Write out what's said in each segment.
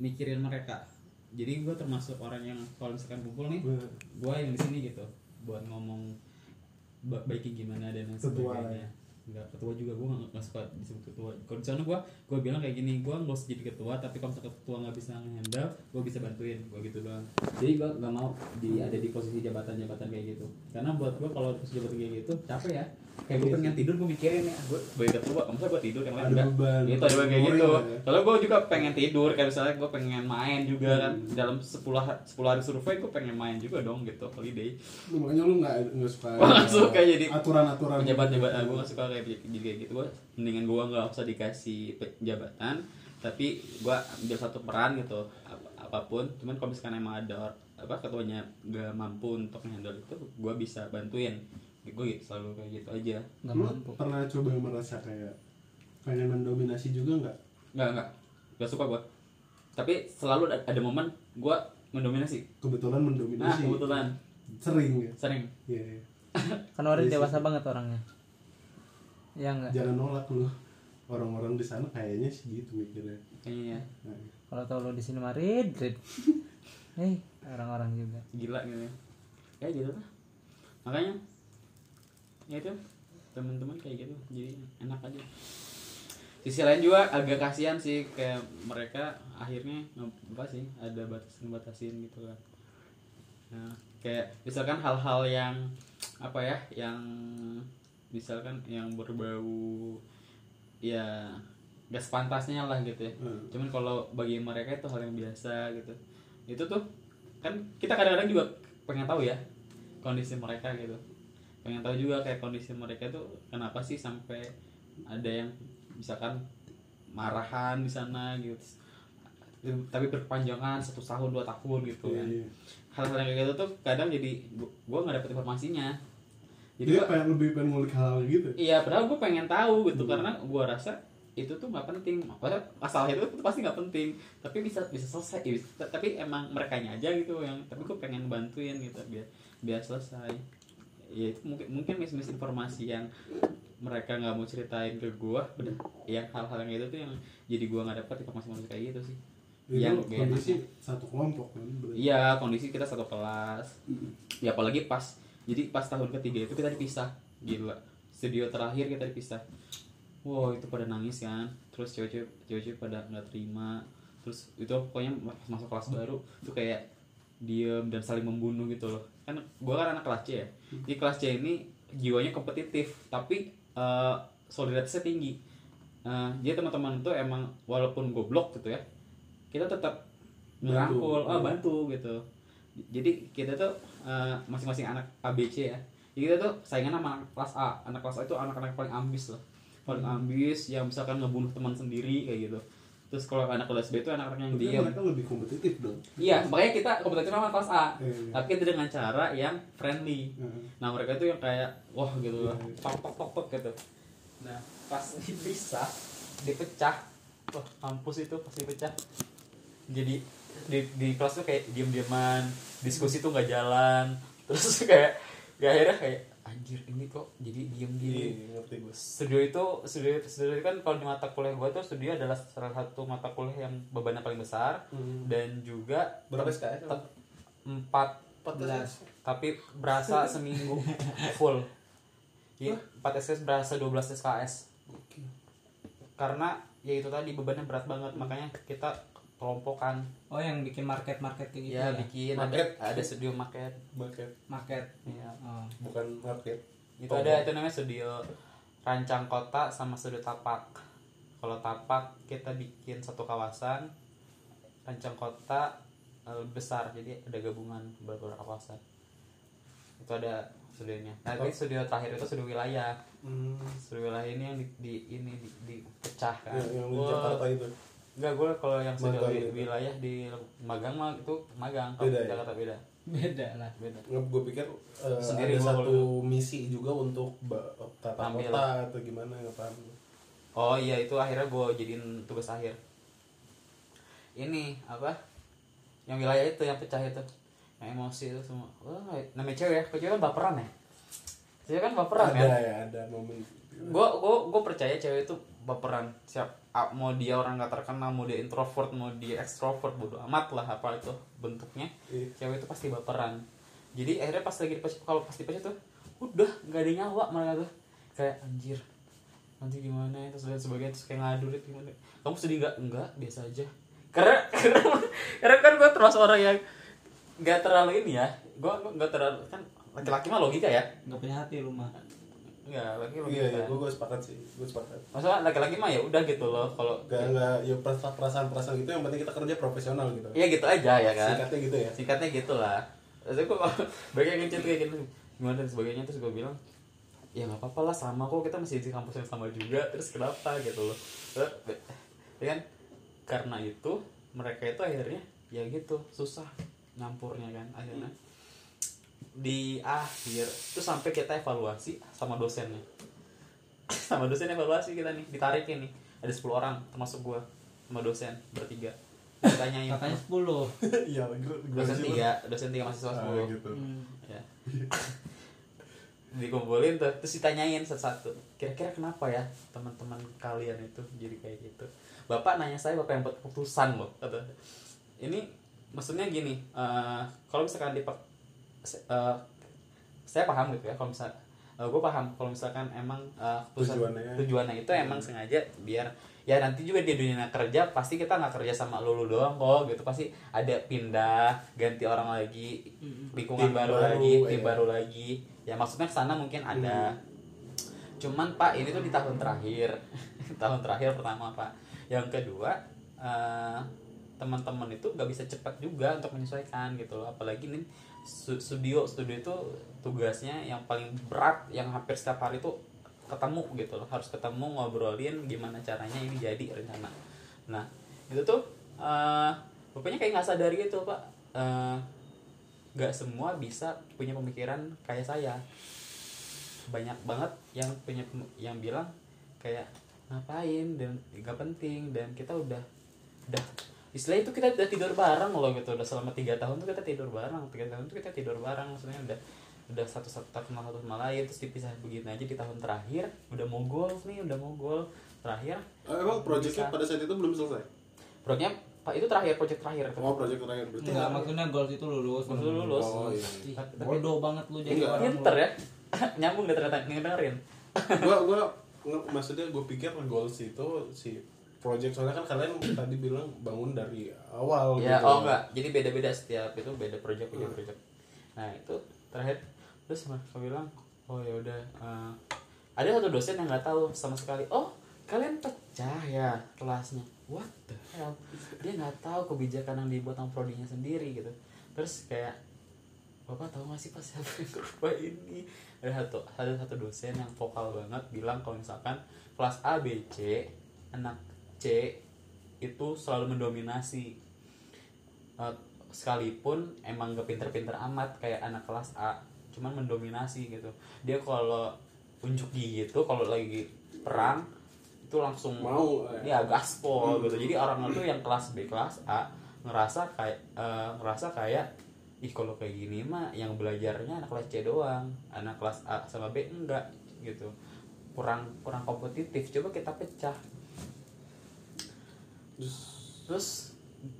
mikirin mereka. Jadi gue termasuk orang yang kalau misalkan kumpul nih gue yang di sini gitu buat ngomong ba- baiknya gimana dan lain sebagainya Enggak, ketua juga gue gak, gak suka disebut ketua. Kalau di sana gue gue bilang kayak gini gue gak usah jadi ketua tapi kalau misalkan ketua nggak bisa ngehandle gue bisa bantuin gue gitu doang. Jadi gue gak mau di ada di posisi jabatan-jabatan kayak gitu. Karena buat gue kalau posisi jabatan kayak gitu capek ya. Kayak gue pengen tidur gue mikirin ya. Gue sebagai ketua masa gue tidur yang lain enggak? gitu ada kayak gitu. Lah ya. kalau gue juga pengen tidur kayak misalnya gue pengen main juga kan. Dalam 10 ha- 10 hari survei gue pengen main juga dong gitu holiday. Lu makanya lu nggak nggak suka nggak suka jadi aturan-aturan. pejabat-pejabat gue gak suka kayak jadi kayak gitu gue mendingan gue nggak usah dikasih jabatan tapi gue ambil satu peran gitu ap- apa pun. Cuman kalau misalkan emang ada apa ketuanya gak mampu untuk handle itu gue bisa bantuin. Gue gitu, selalu kayak gitu aja. Lu mampu. pernah coba merasa kayak pengen mendominasi juga nggak? Nggak nggak. Nggak suka gue tapi selalu ada, ada momen gue mendominasi. Kebetulan nah mendominasi kebetulan. Sering ya? Sering. Iya, iya. kan orang Iya dewasa banget orangnya ya enggak jangan nolak lu. Orang-orang di sana kayaknya sih gitu mikirnya. Kayaknya ya. Nah, kalau tau lo di sini Madrid eh orang-orang juga. Gila gitu ya. Ya gitu lah. Makanya ya itu teman-teman kayak gitu. Jadi enak aja. Sisi lain juga agak kasihan sih kayak mereka akhirnya apa sih ada batasan batasin gitu kan. Nah, kayak misalkan hal-hal yang apa ya yang misalkan yang berbau ya gak sepantasnya lah gitu ya. Hmm. cuman kalau bagi mereka itu hal yang biasa gitu. Itu tuh kan kita kadang-kadang juga pengen tahu ya kondisi mereka gitu. Pengen tahu juga kayak kondisi mereka itu kenapa sih sampai ada yang misalkan marahan di sana gitu. Tapi berkepanjangan satu tahun dua tahun gitu kan. Iya. hal-hal yang kayak gitu tuh kadang jadi gua- gua nggak dapet informasinya jadi gua- pengen lebih pengen ngulik hal gitu Iya, padahal gue pengen tahu gitu Hmm. karena gue rasa itu tuh nggak penting. Masalah itu tuh pasti nggak penting, tapi bisa bisa selesai. Ya, bisa- tapi emang mereka aja gitu yang. Tapi gue pengen bantuin gitu biar biar selesai. Ya itu mungkin mungkin mis misinformasi yang mereka nggak mau ceritain ke gue. Yang hal-hal yang itu tuh yang jadi gue nggak dapet informasi-informasi kayak gitu sih. itu Yang kondisi enaknya. satu kelompok kan. Iya, kondisi kita satu kelas. Ya apalagi pas jadi pas tahun ketiga itu kita dipisah. Gila. Studio terakhir kita dipisah. Wow, itu pada nangis kan. Terus cewek-cewek cewek-cewek pada nggak terima. Terus itu pokoknya pas masuk kelas baru itu kayak diem dan saling membunuh gitu loh. Kan gua kan anak kelas C ya. Di kelas C ini jiwanya kompetitif, tapi eh, solidaritasnya tinggi. Nah, jadi teman-teman itu emang walaupun goblok gitu ya, kita tetap merangkul, ah bantu gitu. Jadi kita tuh eh, masing-masing anak ABC ya. Jadi kita tuh saingan sama anak kelas A. Anak kelas A itu anak-anak paling ambis loh. Paling ambis yang misalkan ngebunuh teman sendiri kayak gitu. Terus kalau anak kelas B itu anak-anak yang Tapi diam. mereka lebih kompetitif dong Iya, makanya kita kompetitif sama kelas A. Iya, iya. Tapi itu dengan cara yang friendly. Heeh. Nah mereka tuh yang kayak wah gitu loh, Iya, iya. tok tok tok tok gitu. Nah pas dipisah, dipecah, wah kampus itu pas dipecah. Jadi di, di kelas tuh kayak diem dieman, diskusi tuh nggak jalan, terus kayak ya akhirnya kayak anjir ini kok jadi diem gini. Iya, ngerti gue Studio itu studio, studio itu kan kalau di mata kuliah gue tuh studio adalah salah satu mata kuliah yang bebannya paling besar. Hmm. dan juga Berapa SKS? Empat 14 tapi berasa seminggu full. Iya, 4 SKS berasa 12 SKS Oke. karena ya itu tadi bebannya berat banget. Makanya kita kelompokan. Oh yang bikin market market kayak gitu ya ya, bikin. Market. ada ada studio market. Market. Market. Ya. oh. bukan market. Itu ada itu namanya studio rancang kota sama studio tapak. Kalau tapak kita bikin satu kawasan. Rancang kota eh, lebih besar. Jadi ada gabungan beberapa kawasan. Itu ada studionya. Nah tapi studio terakhir itu studio wilayah. Hmm. studio wilayah ini yang di, di ini di, dipecah kan yang, yang di Jakarta itu enggak gue kalau yang Magang wi- gitu. wilayah di magang mah itu magang kalau Beda di ya? Jakarta beda beda lah beda nggak gue pikir eh, Sendiri ada satu misi juga untuk tata Tampil. kota atau gimana nggak paham Oh iya itu akhirnya gue jadiin tugas akhir. Ini apa? Yang wilayah itu yang pecah itu, yang emosi itu semua. Wah namanya cewek ya, cewek kan baperan ya? Cewek kan baperan ada kan? ya ada momen gue gue gue percaya cewek itu baperan siap mau dia orang nggak terkenal mau dia introvert mau dia extrovert bodo amat lah apa itu bentuknya. Iya. cewek itu pasti baperan. Jadi akhirnya pas lagi dipacar kalau pas dipacar tuh udah nggak ada nyawa mereka tuh. Kayak anjir nanti gimana ya terus dan sebagainya terus kayak ngadu gitu gimana. Kamu sedih nggak? Enggak biasa aja. Karena karena, karena kan gue termasuk orang yang nggak terlalu ini ya. Gue nggak terlalu kan laki-laki mah logika ya. Nggak punya hati lu mah nggak lagi iya logika iya gue gue sepakat sih gue sepakat. Masalah laki-laki mah ya udah gitu loh kalau gak nggak ya perasaan perasaan perasaan gitu yang penting kita kerja profesional gitu. Ya gitu aja ya kan? Singkatnya gitu ya? Singkatnya gitu lah. Terus gue yang ngechat kayak gitu gimana dan sebagainya terus gue bilang ya nggak apa-apa lah sama kok kita masih di kampus yang sama juga terus kenapa? Gitu loh. Ya kan? Karena itu mereka itu akhirnya ya gitu susah nyampurnya kan akhirnya di akhir itu sampai kita evaluasi sama dosennya. Sama dosen evaluasi kita nih ditarikin nih. Ada 10 orang termasuk gua sama dosen bertiga. Ditanyain katanya 10 iya gue dosen tiga dosen tiga mahasiswa ah, sepuluh. gitu. Ya. Dikumpulin tuh terus ditanyain satu-satu. Kira-kira kenapa ya teman-teman kalian itu jadi kayak gitu? Bapak nanya saya bapak yang buat keputusan loh kata. Ini maksudnya gini eh, kalau misalkan di saya paham gitu ya kalau misal gue paham kalau misalkan emang eh, keputusan Tujuannya. tujuannya itu emang sengaja biar ya nanti juga di dunia kerja pasti kita nggak kerja sama lulu doang kok gitu. Pasti ada pindah ganti orang lagi lingkungan Tim baru, baru, lagi tim iya. baru lagi. Ya maksudnya ke sana mungkin ada. Cuman pak ini tuh di tahun terakhir. Tahun terakhir pertama pak. Yang kedua eh, teman-teman itu nggak bisa cepat juga untuk menyesuaikan gitu loh. Apalagi nih studio studio itu tugasnya yang paling berat yang hampir setiap hari itu ketemu gitu loh. Harus ketemu ngobrolin gimana caranya ini jadi rencana. Nah itu tuh eh pokoknya kayak nggak sadar gitu pak. Eh, nggak semua bisa punya pemikiran kayak saya. Banyak banget yang punya yang bilang kayak ngapain dan nggak penting dan kita udah udah istilah itu kita udah tidur bareng loh gitu. Udah selama tiga tahun tuh kita tidur bareng. Tiga tahun tuh kita tidur bareng. Maksudnya udah udah satu satu tak kenal satu sama lain. Terus dipisah begini aja di tahun terakhir. Udah mau goal nih udah mau goal terakhir. Oh, emang proyeknya pada saat itu belum selesai? Proyeknya pak itu terakhir project terakhir. Oh proyek terakhir. Berarti Enggak, maksudnya goals itu lulus. Itu lulus. oh iya. Bodoh banget lu jadi orang pinter ya. Nyambung deh ternyata ngedengerin. Gua gua maksudnya gue pikir goals itu si project soalnya kan kalian tadi bilang bangun dari awal ya gitu. oh enggak. Jadi beda-beda setiap itu beda project beda project. Nah itu terakhir. Terus mereka bilang oh ya udah eh, ada satu dosen yang nggak tahu sama sekali. Oh kalian pecah ya kelasnya. What the hell? Dia nggak tahu kebijakan yang dibuat sama prodinya sendiri gitu. Terus kayak bapak tahu nggak sih pas siapa yang ini? Ada satu ada satu dosen yang vokal banget bilang kalau misalkan kelas A B C anak C itu selalu mendominasi. Eh, sekalipun emang gak pinter-pinter amat kayak anak kelas A cuman mendominasi gitu. Dia kalau unjuk gigi itu kalau lagi perang itu langsung Mau, eh. ya gaspol gitu. Jadi orang itu yang kelas B kelas A ngerasa kayak eh, ngerasa kayak ih kalau kayak gini mah yang belajarnya anak kelas C doang anak kelas A sama B enggak gitu. Kurang kurang kompetitif. Coba kita pecah Terus, terus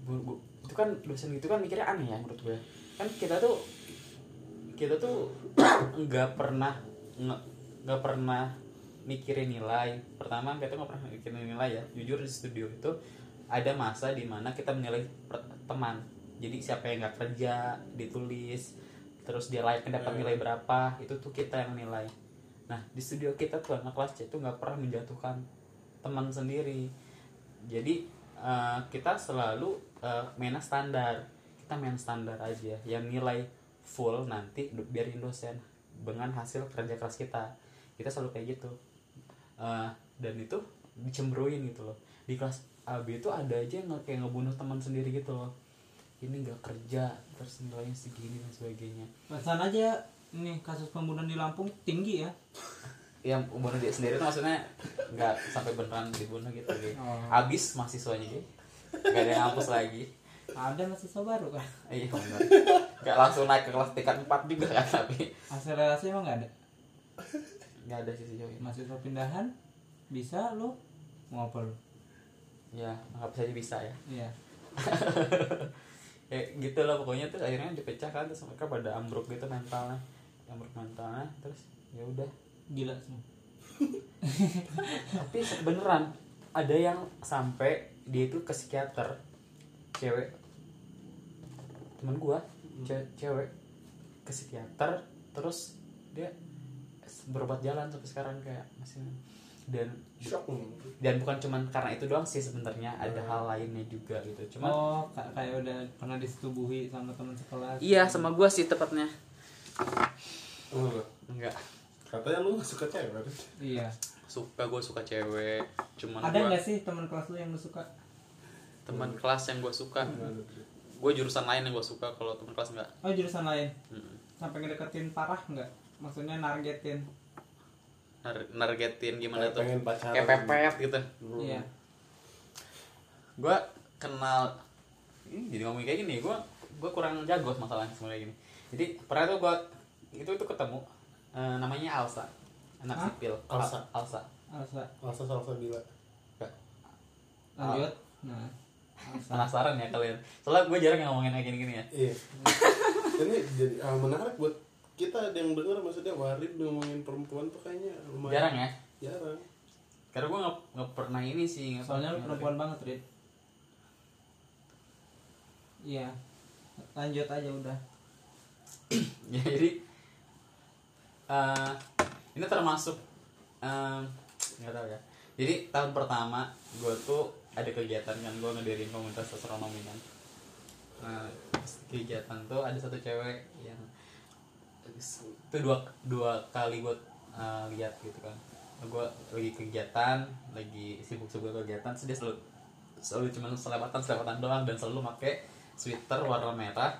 bu- bu- itu kan dosen gitu kan mikirnya aneh ya menurut gue. Kan kita tuh kita tuh nggak pernah nggak pernah mikirin nilai. Pertama kita nggak pernah mikirin nilai ya. Jujur di studio itu ada masa di mana kita menilai teman. Jadi siapa yang nggak kerja ditulis terus dia layak dapat nilai berapa itu tuh kita yang nilai. Nah di studio kita tuh anak kelas C itu nggak pernah menjatuhkan teman sendiri. Jadi eh, kita selalu eh, mainnya standar. Kita main standar aja. Yang nilai full nanti biarin dosen dengan hasil kerja keras kita. Kita selalu kayak gitu. Eh, dan itu dicemburuin gitu loh. Di kelas AB itu ada aja yang kayak ngebunuh teman sendiri gitu loh. Ini nggak kerja terus nilainya segini dan sebagainya. Perasaan aja nih kasus pembunuhan di Lampung tinggi ya. Yang bunuh dia sendiri itu maksudnya nggak sampai beneran dibunuh gitu gitu. Oh. abis mahasiswanya gitu nggak ada yang hapus lagi. Ada mahasiswa baru kan. iya bener. Kayak langsung naik ke kelas tingkat 4 juga kan tapi. Akselerasi emang nggak ada. nggak ada sih sejauh ini. Mahasiswa pindahan bisa lu mau apa lu ya nggak bisa bisa ya. Iya. Ya gitu lah pokoknya tuh akhirnya dipecah kan terus mereka pada ambruk gitu mentalnya. Ambruk mentalnya terus ya udah gila semua tapi beneran ada yang sampai dia itu ke psikiater cewek. Temen gua ce- cewek ke psikiater terus dia berobat jalan sampai sekarang kayak masih dan shock dan bukan cuman karena itu doang sih sebenarnya ada hal lainnya juga gitu. Cuman oh ka- kayak udah pernah disetubuhi sama teman sekelas. Iya sama gua sih tepatnya. Oh, enggak katanya lu gak suka cewek iya. Suka gue suka cewek cuman ada gua nggak sih teman kelas lu yang lu suka? Teman kelas yang gue suka. Gue jurusan lain yang gue suka kalau teman kelas enggak oh jurusan lain? Mm. sampai ngedeketin parah nggak? Maksudnya nargetin. Nar- nargetin gimana Kayak tuh? pengen pacaran. kayak pepet gitu. Hmm. iya. Gue kenal ini jadi ngomong kayak gini gue gue kurang jago masalahnya sebenarnya gini. Jadi pernah tuh gue itu itu ketemu eh, namanya Alsa. Anak Hah? sipil. Alsa? Al- Alsa. Alsa Alsa salsa gila. Lanjut. Nah. Alsa. Penasaran ya kalian. Soalnya gue jarang ngomongin kayak gini-gini ya. Iya. Ini jadi hal menarik buat kita yang denger maksudnya Warid ngomongin perempuan tuh kayaknya lumayan jarang ya? Jarang. karena gue nggak nggak pernah ini sih soalnya lu perempuan banget Rid. Iya. Lanjut aja udah. Ya jadi eh, ini termasuk nggak tahu ya. Jadi tahun pertama gue tuh ada kegiatan kan gue ngedirin komunitas astronomi kan nah kegiatan tuh ada satu cewek yang itu dua dua kali gue eh, lihat gitu kan. Gue lagi kegiatan lagi sibuk-sibuk kegiatan terus dia selalu selalu cuman selewatan selewatan doang dan selalu pakai sweater warna merah.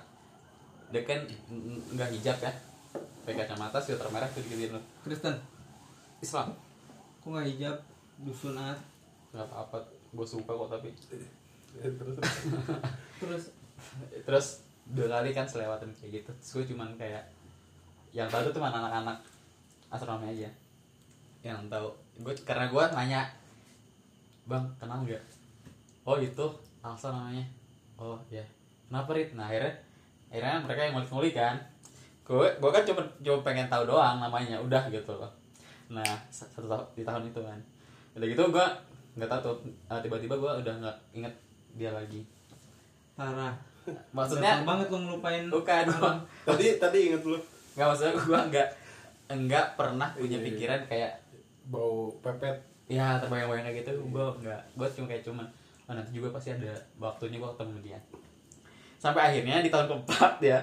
Dia kan nggak hijab ya pakai kacamata sweater merah tuh digituin lu Kristen. Islam. Kok nggak hijab? Dusunat nggak apa-apa gue suka kok tapi. Ya, terus terus. Terus? Dua kali kan selewatan kayak gitu. Terus gue cuman kayak yang tahu tuh cuma anak-anak astronomi aja. Yang tahu. Gue karena gue nanya bang kenal nggak? Oh itu Alsa namanya. Oh ya. Kenapa Rit? Nah akhirnya akhirnya mereka yang ngulik-ngulik kan gue gue kan cuma cuma pengen tahu doang namanya udah gitu loh. Nah satu tahun di tahun itu kan. Udah gitu gue nggak tahu tuh eh, tiba-tiba gue udah nggak inget dia lagi. Parah. Maksudnya Gampang banget lo ngelupain bukan tadi tadi inget lu. Nggak maksudnya gue nggak nggak pernah punya Iya, iya. pikiran kayak bau pepet. Ya terbayang-bayang kayak gitu gue nggak gue cuma kayak cuman oh, nanti juga pasti ada waktunya gue ketemu dia. Sampai akhirnya di tahun keempat ya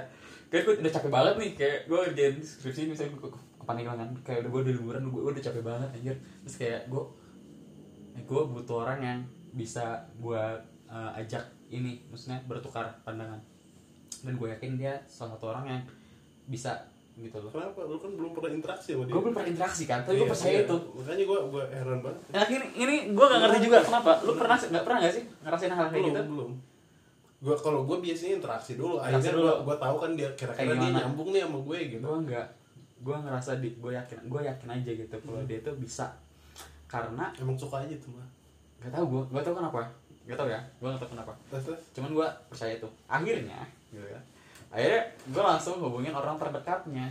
kayak gue udah capek banget nih kayak gue kerjain skripsi misalnya gue kepanikan kan kayak udah gue udah liburan gue udah capek banget anjir. Terus kayak gue gue butuh orang yang bisa gue uh, ajak ini maksudnya bertukar pandangan. Dan gue yakin dia salah satu orang yang bisa gitu loh. Kenapa? Lu kan belum pernah interaksi sama dia. Gue belum pernah interaksi kan tapi gue Iya, percaya iya. itu. Makanya gue gue heran banget. Nah, ini ini gue gak ngerti juga kenapa. Lu pernah nggak pernah gak sih ngerasain hal kayak gitu? belum gue kalau gue biasanya interaksi dulu Interaksi akhirnya dulu. gue gue tahu kan dia kira-kira dia nyambung nih sama gue gitu Gue nggak. Gue ngerasa di, gue yakin, gue yakin aja gitu kalau dia tuh bisa. Karena emang suka aja tuh mah gak tau gue, gak tau kenapa. Gak tau ya, gue gak tau kenapa. terus terus Cuman gue percaya itu. Akhirnya, gitu ya. Akhirnya gue langsung hubungin orang terdekatnya.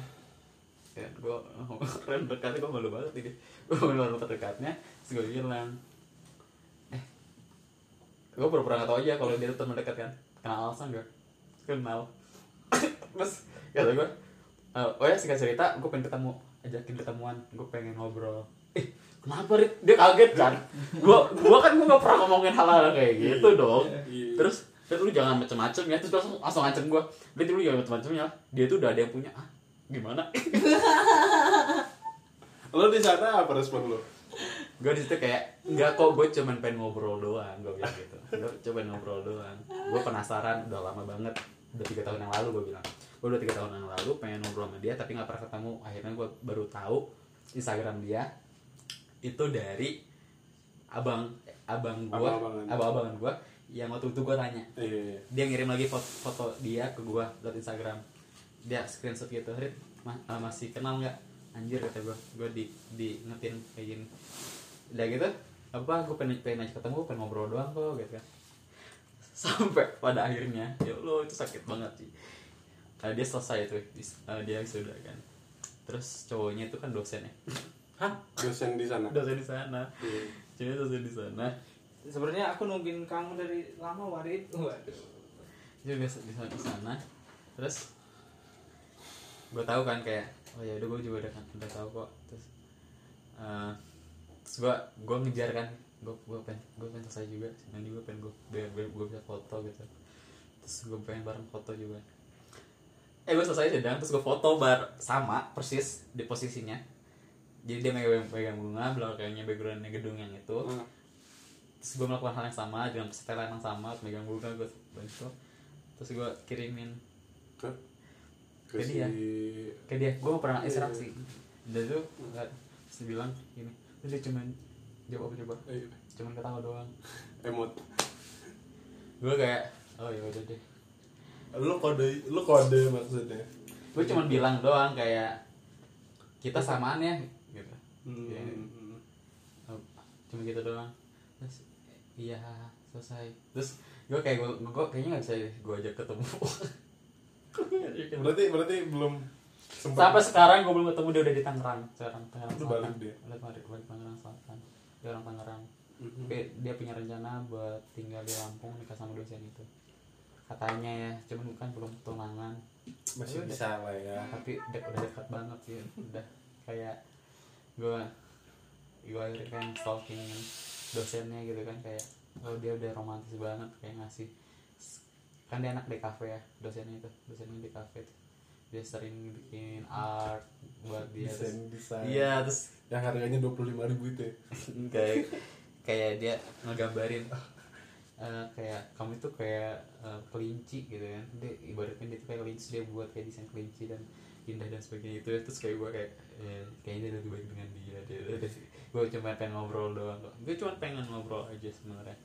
Ya, gue orang terdekatnya gue malu banget ini. Gue hubungin orang terdekatnya, terus gue bilang, gue pura-pura gak tau aja kalau dia tuh teman dekat kan. Kenal Alsa gak? Kenal. terus kata gue, "Eh, oh ya singkat cerita, gue pengen ketemu, ajakin ketemuan, gue pengen ngobrol. Eh, kenapa Rit? Dia kaget kan? Gue gua kan gue gak pernah ngomongin hal-hal kayak gitu dong. Iya. Terus, Rit lu jangan macem-macem ya, terus langsung, langsung ngancem gue. Rit lu jangan macem-macem ya, dia tuh udah ada yang punya. Ah, gimana? lo di sana apa respon lo gue di situ kayak enggak kok gue cuman pengen ngobrol doang gue bilang gitu. Gue coba ngobrol doang. Gue penasaran udah lama banget udah tiga tahun yang lalu gue bilang. Gue udah tiga tahun yang lalu pengen ngobrol sama dia tapi nggak pernah ketemu. Akhirnya gue baru tahu instagram dia itu dari abang abang gue Abang-abangan. abang-abangan gue yang waktu itu gue tanya. Iya dia ngirim lagi foto, foto dia ke gua lewat Instagram. Dia screenshot gitu Rit ma- masih kenal nggak? Anjir kata gue gue di diingetin kayak gini udah gitu apa gue pengen pengen aja ketemu pengen ngobrol doang kok gitu kan. Sampai pada akhirnya ya Allah itu sakit banget sih. Nah, dia selesai tuh dis- eh, dia sudah kan. Terus cowoknya itu kan dosen ya. Hah? Dosen di sana? Dosen di sana. Hmm. cewek dosen di sana. Sebenarnya aku nungguin kamu dari lama warid. Waduh. Dia biasa di sana, di sana. Terus gue tahu kan kayak oh ya udah gue juga udah udah tahu kok. Terus eh, terus gue gue ngejar kan. Gue gue pengen gue pengen selesai juga. Nanti gue pengen gue biar, gue bisa foto gitu. Terus gue pengen bareng foto juga. Eh gue selesai sedang terus gue foto bar sama persis di posisinya. Jadi dia megang, megang bunga belakangnya backgroundnya gedung yang itu Hmm. terus gue melakukan hal yang sama dengan setelan yang sama megang bunga gue bantu. Terus gue kirimin. Ke? Ke si ya. ke dia. Gue gak pernah Iya, interaksi dan tuh nggak dia bilang gini terus dia cuman jawab apa coba? Eh, cuman ketawa doang. Emot gue kayak oh ya udah deh. Lu kode lu kode maksudnya? Gue cuman bilang doang kayak kita samaan ya gitu. Hmm. Iya. Oh, cuma gitu doang. Terus iya selesai. Terus gue kayak gue gue kayaknya nggak bisa gue ajak ketemu. Berarti berarti belum sempat. Sampai sekarang gue belum ketemu dia udah di Tangerang. Sekarang Tangerang Selatan balik dia? Udah balik balik Tangerang Selatan. Dia orang Tangerang. Mhm. tapi dia punya rencana buat tinggal di Lampung nikah sama dosen itu. Katanya ya cuman kan belum tunangan. Masih Udah. bisa lah ya. Tapi dek, udah dekat banget sih udah. Kayak gue gue akhirnya kan stalking dosennya gitu kan kayak oh dia udah romantis banget kayak ngasih kan dia anak di cafe ya dosennya itu dosennya di cafe tuh. Dia sering bikin art buat dia desain desain. iya terus yang harganya dua puluh lima ribu itu ya? kayak kayak dia ngegambarin eh, kayak kamu itu kayak eh, kelinci gitu kan. Dia ibaratnya dia tuh kayak kelinci dia buat kayak desain kelinci dan indah dan sebagainya itu terus kayak gue kayak eh, kayaknya dia lebih baik dengan dia dia, gue cuma pengen ngobrol doang kok. Gue cuma pengen ngobrol aja sebenarnya.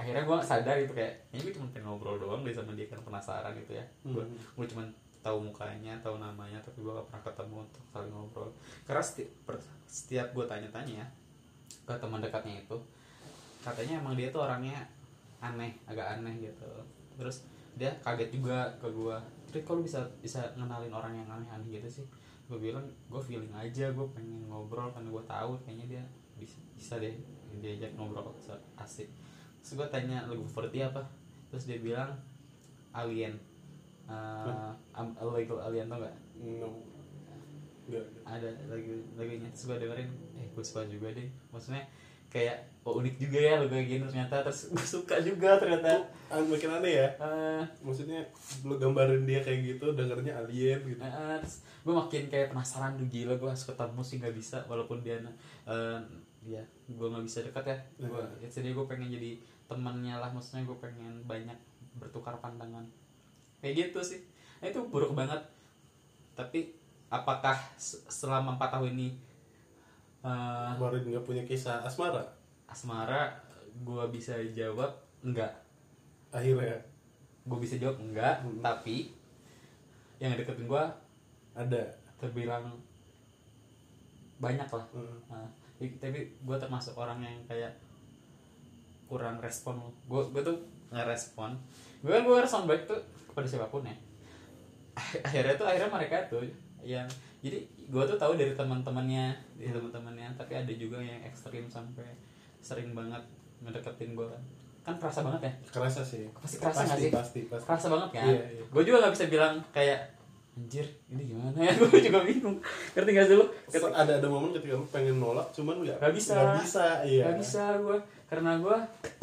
Akhirnya gue sadar itu kayak ini gue cuma pengen ngobrol doang deh sama dia kan penasaran gitu ya. Gue Hmm. gue cuma tahu mukanya tahu namanya tapi gue gak pernah ketemu untuk saling ngobrol. Karena setiap, setiap gue tanya-tanya ke teman dekatnya itu katanya emang dia tuh orangnya aneh agak aneh gitu. Terus dia kaget juga ke gue terus kalau bisa bisa ngenalin orang yang aneh-aneh gitu sih? Gue bilang gue feeling aja gue pengen ngobrol karena gue tahu kayaknya dia bisa, bisa deh diajak ngobrol asik. Terus gue tanya lagu favoritnya apa? Terus dia bilang alien uh, am- illegal alien tau gak no. Enggak. ada lagu lagunya terus gue dengerin. Eh gue suka juga deh. Maksudnya kayak oh unik juga ya lagu kayak gini ternyata. Terus gue suka juga ternyata. Ah, makin aneh ya? Eh, maksudnya lu gambarin dia kayak gitu dengernya alien gitu. Eh, terus gue makin kayak penasaran tuh gila gue harus ketemu sih nggak bisa. Walaupun dia eh dia gue nggak bisa dekat ya. Gue jadi gue pengen jadi temannya lah. Maksudnya gue pengen banyak bertukar pandangan kayak gitu sih. Nah, itu buruk banget. Tapi apakah se- selama empat tahun ini eh, kemarin nggak punya kisah asmara? Asmara gue bisa jawab enggak akhirnya gue bisa jawab enggak Hmm. tapi yang deketin gue ada. terbilang banyak lah Hmm. Nah, tapi- gue termasuk orang yang kayak kurang respon. Gue gue tuh ngerespon gue kan gue respon baik tuh kepada siapa pun ya. Akhirnya tuh akhirnya mereka tuh yang jadi gue tuh tahu dari teman-temannya dari teman-temannya tapi ada juga yang ekstrim sampai sering banget ngedeketin gue kan. Kan kerasa banget ya? Kerasa sih. Pasti kerasa nggak pasti, sih? pasti pasti. Kerasa banget kan? Iya, iya. gue juga nggak bisa bilang kayak anjir ini gimana ya? Gue juga bingung. Ngerti gak sih lu? Ketika ada ada momen ketika lu pengen nolak cuman nggak Nggak bisa. nggak bisa iya. Gak bisa gue karena gue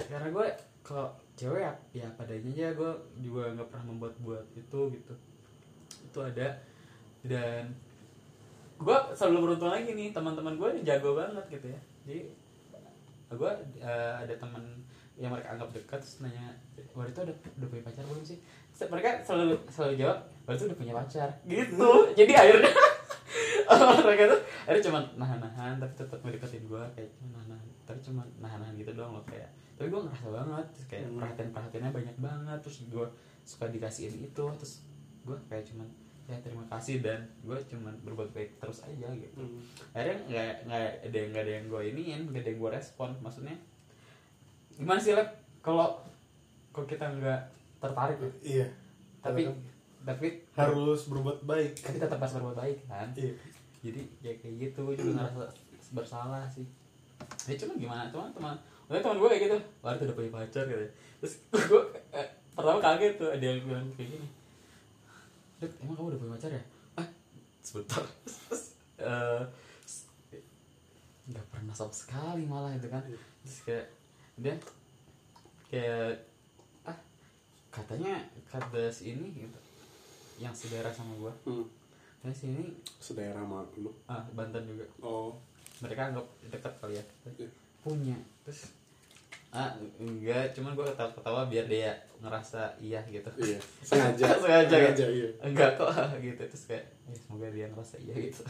karena gue kalau cewek ya, ya padanya aja gue juga nggak pernah membuat buat itu gitu. Itu ada dan gue selalu beruntung lagi nih teman-teman gue nih jago banget gitu ya. Jadi gue eh, ada teman yang mereka anggap dekat terus nanya waktu itu udah udah punya pacar belum sih? Terus mereka selalu selalu jawab waktu itu udah punya pacar. Gitu. Jadi akhirnya mereka tuh akhirnya cuma nahan-nahan tapi tetap ngedeketin gue kayak cuma nahan tapi cuma nahan-nahan gitu doang loh kayak tapi gue ngerasa banget terus kayak Hmm. perhatian perhatiannya banyak banget terus gue suka dikasihin itu terus gue kayak cuman ya terima kasih dan gue cuman berbuat baik terus aja gitu. Hmm. akhirnya nggak nggak ada yang nggak ada yang gue iniin nggak ada yang gue respon maksudnya gimana sih lab kalau kalau kita nggak tertarik ya iya. Tapi Karena tapi harus berbuat baik. Tapi tetap harus berbuat baik kan? Iya. Jadi ya kayak gitu juga ngerasa bersalah sih. Ya cuma gimana teman teman Udah teman gue kayak gitu. Wah itu udah punya pacar gitu terus gue eh, pertama kaget tuh ada yang bilang kayak gini. Dek, emang kamu udah punya pacar ya? Ah sebentar. Terus eh, nggak pernah sama sekali malah itu kan. Terus kayak dia kayak ah katanya kata si ini gitu yang saudara sama gua. Hmm. dan si ini sedaerah sama lu? Ah Banten juga. Oh. Mereka anggap dekat kali ya. Iya. Punya. Terus? Ah enggak cuman gua ketawa ketawa biar dia ngerasa iya gitu. Iya sengaja. Sengaja, sengaja iya. Enggak kok gitu. Terus kayak ya, semoga dia ngerasa iya gitu.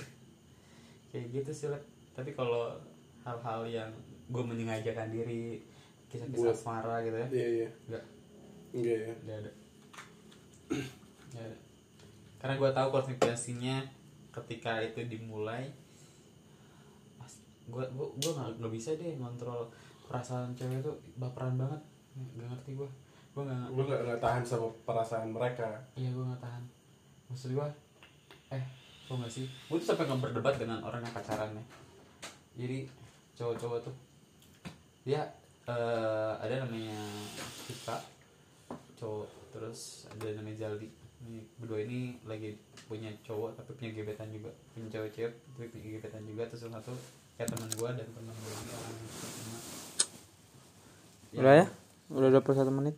Kayak gitu sih Lep. tapi kalau hal-hal yang gue menyengajakan diri kisah-kisah asmara gitu ya iya iya. enggak. Enggak ya. Enggak ada. Nggak ada. karena gue tahu konsekuensinya ketika itu dimulai gue gue gue nggak nggak bisa deh ngontrol perasaan cewek itu baperan banget. Nggak ngerti gue gue nggak nggak nggak tahan sama perasaan mereka? Iya gue gak tahan. Maksud gue Eh tau gak sih? Gue tuh sampai nggak berdebat dengan orang yang pacaran ya. Jadi cowok-cowok tuh Dia eh, Ada namanya Kita Cowok. Terus ada namanya Zaldi ini, Berdua ini lagi punya cowok Tapi punya gebetan juga. Punya cowok cewek Tapi punya gebetan juga. Terus satu Kayak teman gue dan teman gue ini orang yang sama. Udah ya? Udah 21 menit.